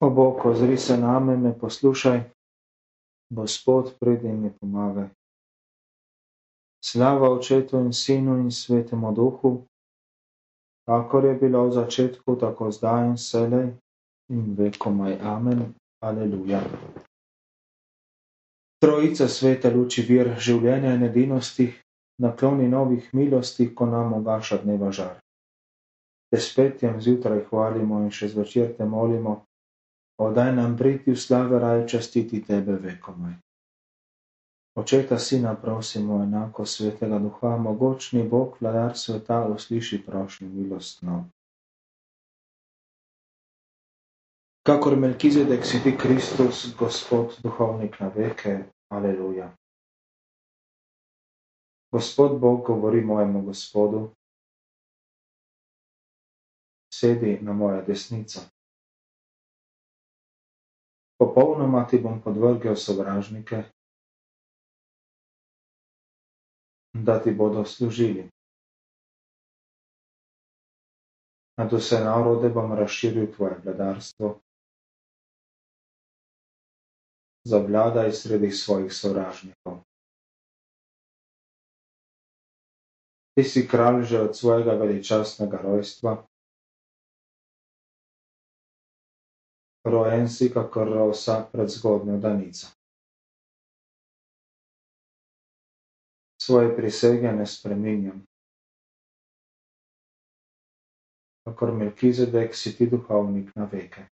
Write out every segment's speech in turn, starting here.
O Bog, ozri se name, me poslušaj, Gospod, pridi mi pomagaj. Slava Očetu in Sinu in Svetemu Duhu, kakor je bilo v začetku, tako zdaj in vselej in vekomaj. Amen. Aleluja. Trojica svete luči vir življenja in edinosti, nakloni novih milosti, ko nam ogaša dneva žar. Te spet jem zjutraj hvalimo in še zvečer te molimo, Podaj nam priti v slave raj častiti tebe vekomaj. Očeta sina prosimo enako svetega duha, mogočni Bog, vladar sveta, usliši prošnjo milostno. Kakor Melkizedek si ti Kristus, Gospod, duhovnik na veke, aleluja. Gospod Bog govori mojemu Gospodu, sedi na moja desnica. Popolnoma ti bom podvrgel sovražnike, da ti bodo služili. Nad vse narode bom razširil tvoje vladarstvo. Zavladaj sredi svojih sovražnikov. Ti si kralj že od svojega veličastnega rojstva. Rojen si kakor rosa pred zgodnjo danico. Svoje prisege ne spreminjam. Kakor Melkizedek si ti duhovnik na veke.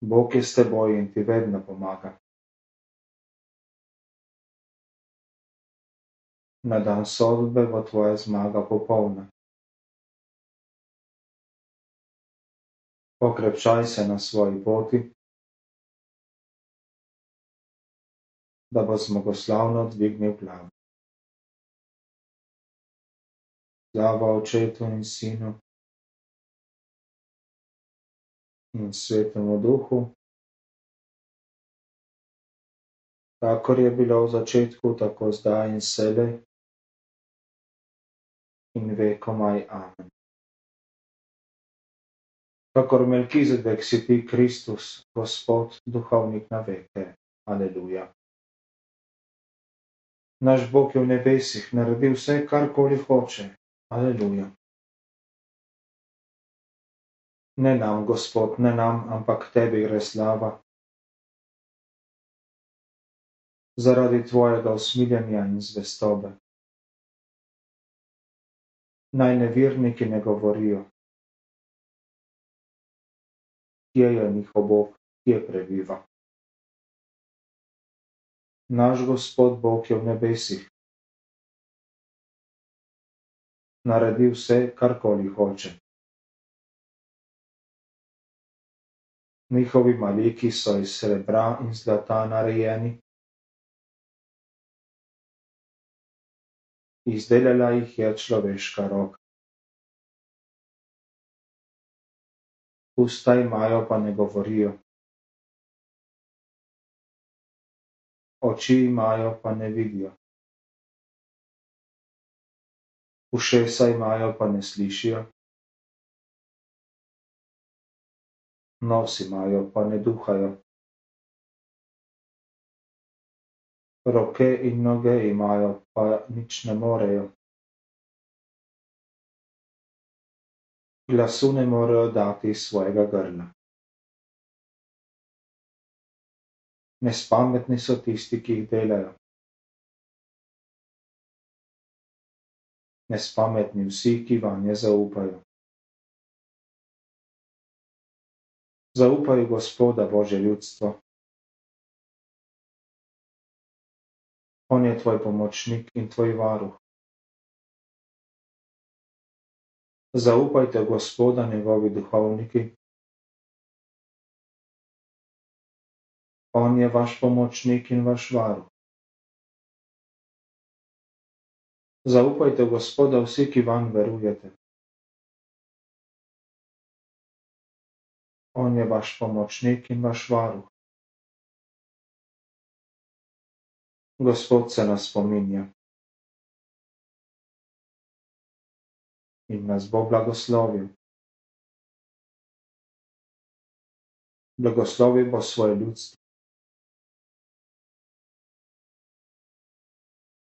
Bog je s teboj in ti vedno pomaga. Na dan sodbe bo tvoja zmaga popolna. Okrepčaj se na svoji poti, da bo zmagoslavno dvignil glavo. Slava Očetu in Sinu in Svetemu Duhu, kakor je bilo v začetku, tako zdaj in sebe in vekomaj. Amen kakor Melkizedek si ti Kristus, Gospod, duhovnik na veke. Aleluja. Naš Bog je v nebesih naredil vse, karkoli hoče. Aleluja. Ne nam, Gospod, ne nam, ampak tebi gre slava. Zaradi tvojega usmiljenja in zvestobe. Naj neverniki ne govorijo, kje je njihov Bog, kje prebiva. Naš Gospod Bog je v nebesih. Naredi vse, karkoli hoče. Njihovi maliki so iz srebra in zlata narejeni. Izdelala jih je človeška roka. Usta imajo, pa ne govorijo. Oči imajo, pa ne vidijo. Ušesa imajo, pa ne slišijo. Nos imajo, pa ne duhajo. Roke in noge imajo, pa nič ne morejo. Glasu ne morejo dati iz svojega grla. Nespametni so tisti, ki jih delajo. Nespametni vsi, ki vanje zaupajo. Zaupaj Gospoda Bože ljudstvo. On je tvoj pomočnik in tvoj varuh. Zaupajte Gospoda njegovi duhovniki. On je vaš pomočnik in vaš varuh. Zaupajte Gospoda vsi, ki vam verujete. On je vaš pomočnik in vaš varuh. Gospod se nas spominja. In nas bo blagoslovil. blagoslovil bo svoje ljudstvo.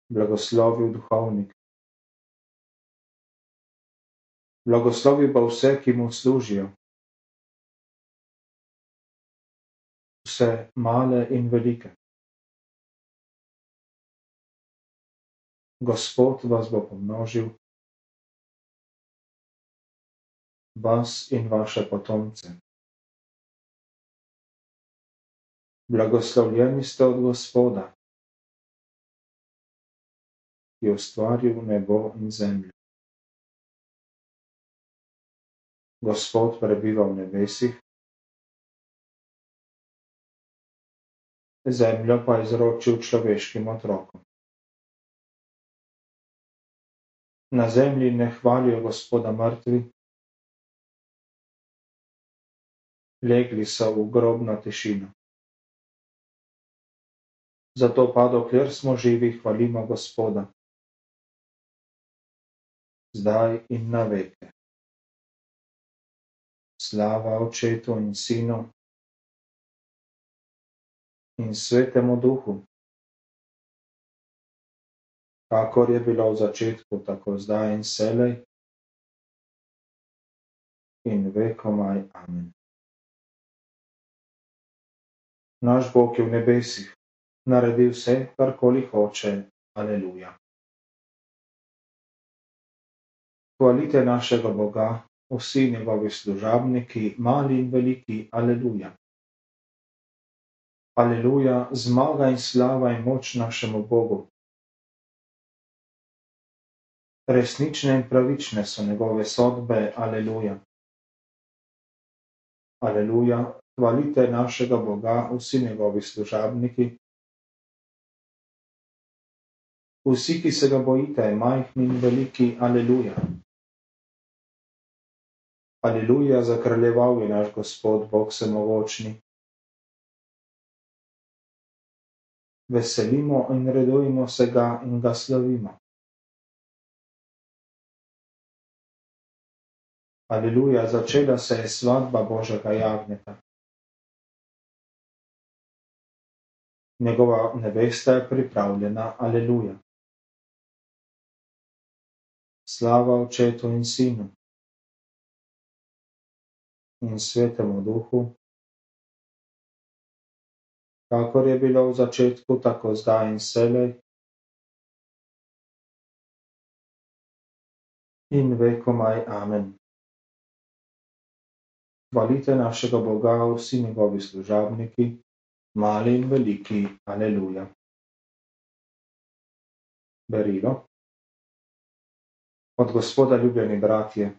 Blagoslovil duhovnik. Blagoslovil bo vse, ki mu služijo. Vse male in velike. Gospod vas bo pomnožil, vas in vaše potomce. Blagoslovljeni ste od Gospoda, ki je ustvaril nebo in zemljo. Gospod prebiva v nebesih, zemljo pa je izročil človeškim otrokom. Na zemlji ne hvalijo Gospoda mrtvi, legli so v grobno tišino. Zato pa dokler smo živi, hvalimo Gospoda. Zdaj in na veke. Slava očetu in sinu in svetemu duhu. Kakor je bilo v začetku, tako zdaj in selej in vekomaj. Amen. Naš Bog je v nebesih naredi vse, karkoli hoče. Aleluja. Hvalite našega Boga, vsi njegovi služabniki, mali in veliki. Aleluja. Aleluja, zmaga in slava in moč našemu Bogu. Resnične in pravične so njegove sodbe. Aleluja. Aleluja, hvalite našega Boga, vsi njegovi služabniki, Vsi, ki se ga bojite, majhni in veliki, aleluja. Aleluja, zakraljeval je naš Gospod, Bog samovočni. Veselimo in redujemo se ga in ga slavimo. Aleluja, začela se je svatba Božjega jagneta. Njegova nevesta je pripravljena, aleluja slava Očetu in Sinu in Svetemu Duhu, kakor je bilo v začetku, tako zdaj in selej in vekomaj. Amen. Hvalite našega Boga, vsi njegovi služabniki, mali in veliki. Aleluja. Berilo. Od Gospoda ljubljeni bratje,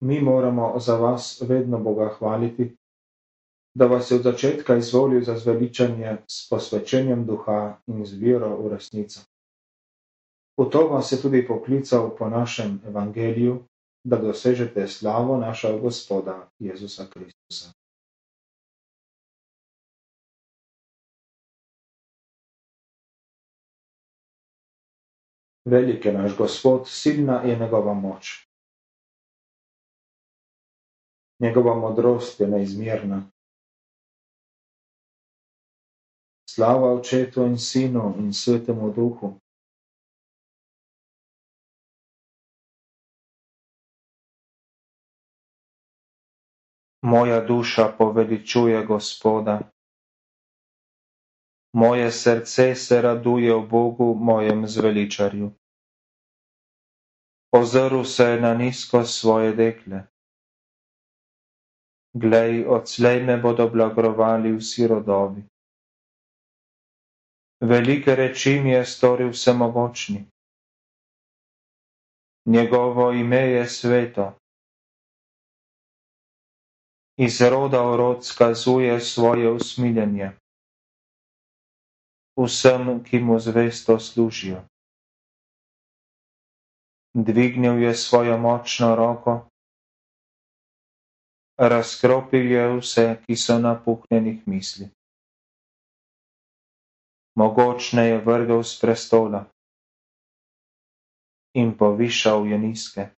mi moramo za vas vedno Boga hvaliti, da vas je od začetka izvolil za zveličanje s posvečenjem duha in z vero v resnico. V to vas je tudi poklical po našem evangeliju, da dosežete slavo našega Gospoda Jezusa Kristusa. Velik je naš Gospod, silna je njegova moč. Njegova modrost je neizmerna. Slava Očetu in Sinu in Svetemu Duhu. Moja duša poveličuje Gospoda. Moje srce se raduje v Bogu, mojem zveličarju. Ozrl se je na nizko svoje dekle. Glej, odslej me bodo blagrovali vsi rodovi. Velike reči mi je storil vsemogočni. Njegovo ime je sveto. Iz roda v rod skazuje svoje usmiljenje vsem, ki mu zvesto služijo. Dvignil je svojo močno roko, razkropil je vse, ki so napuhnjenih misli. Mogočne je vrgel z prestola in povišal je nizke.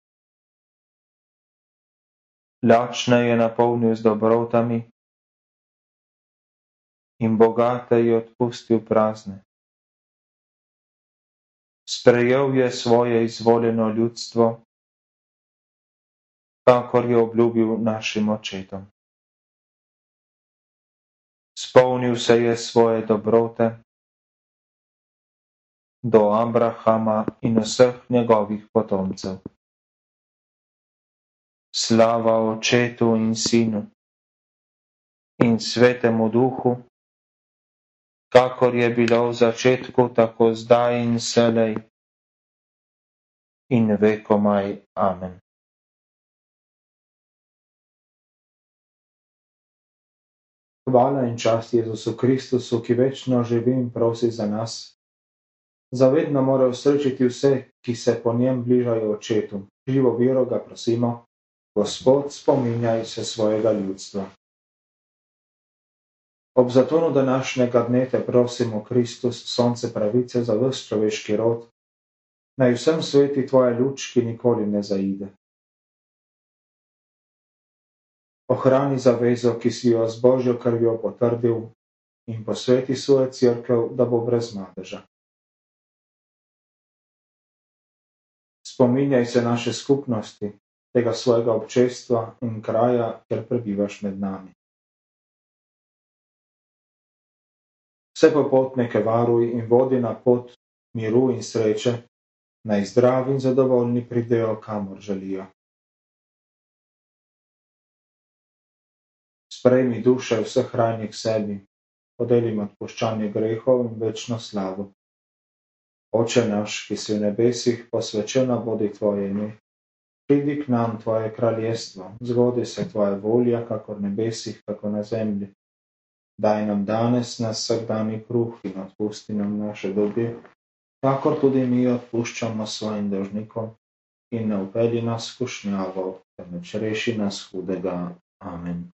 Lačne je napolnil z dobrotami in bogate je odpustil prazne. Sprejel je svoje izvoljeno ljudstvo, kakor je obljubil našim očetom. Spomnil se je svoje dobrote do Abrahama in vseh njegovih potomcev. Slava očetu in sinu in svetemu duhu, kakor je bilo v začetku, tako zdaj in selej in vekomaj. Amen. Hvala in čast Jezusu Kristusu, ki večno živi in prosi za nas. Zavedno mora usrečiti vse, ki se po njem bližajo očetu. Živo vero ga prosimo, Gospod, spominjaj se svojega ljudstva. Ob zatonu današnjega dne te prosimo, Kristus, sonce pravice za vse človeški rod, naj vsem sveti tvoja luč, ki nikoli ne zaide. Ohrani zavezo, ki si jo z božjo krvjo potrdil, in posveti svojo crkvo, da bo brez madeža. Spominjaj se naše skupnosti, tega svojega občestva in kraja, kjer prebivaš med nami. Vse popotnike varuj in vodi na pot miru in sreče, naj zdravi in zadovoljni pridejo, kamor želijo. sprejmi duše vseh rajnih sebi, podelim odpuščanje grehov in večno slavo. Oče naš, ki si v nebesih, posvečena bodi tvoje ime. Pridi k nam tvoje kraljestvo, zgodi se tvoja volja, kako v nebesih, tako na zemlji. Daj nam danes na vsakdani kruh in odpusti nam naše dobe, kakor tudi mi odpuščamo svojim dolžnikom in ne upedi nas skušnjavo, temveč reši nas hudega. Amen.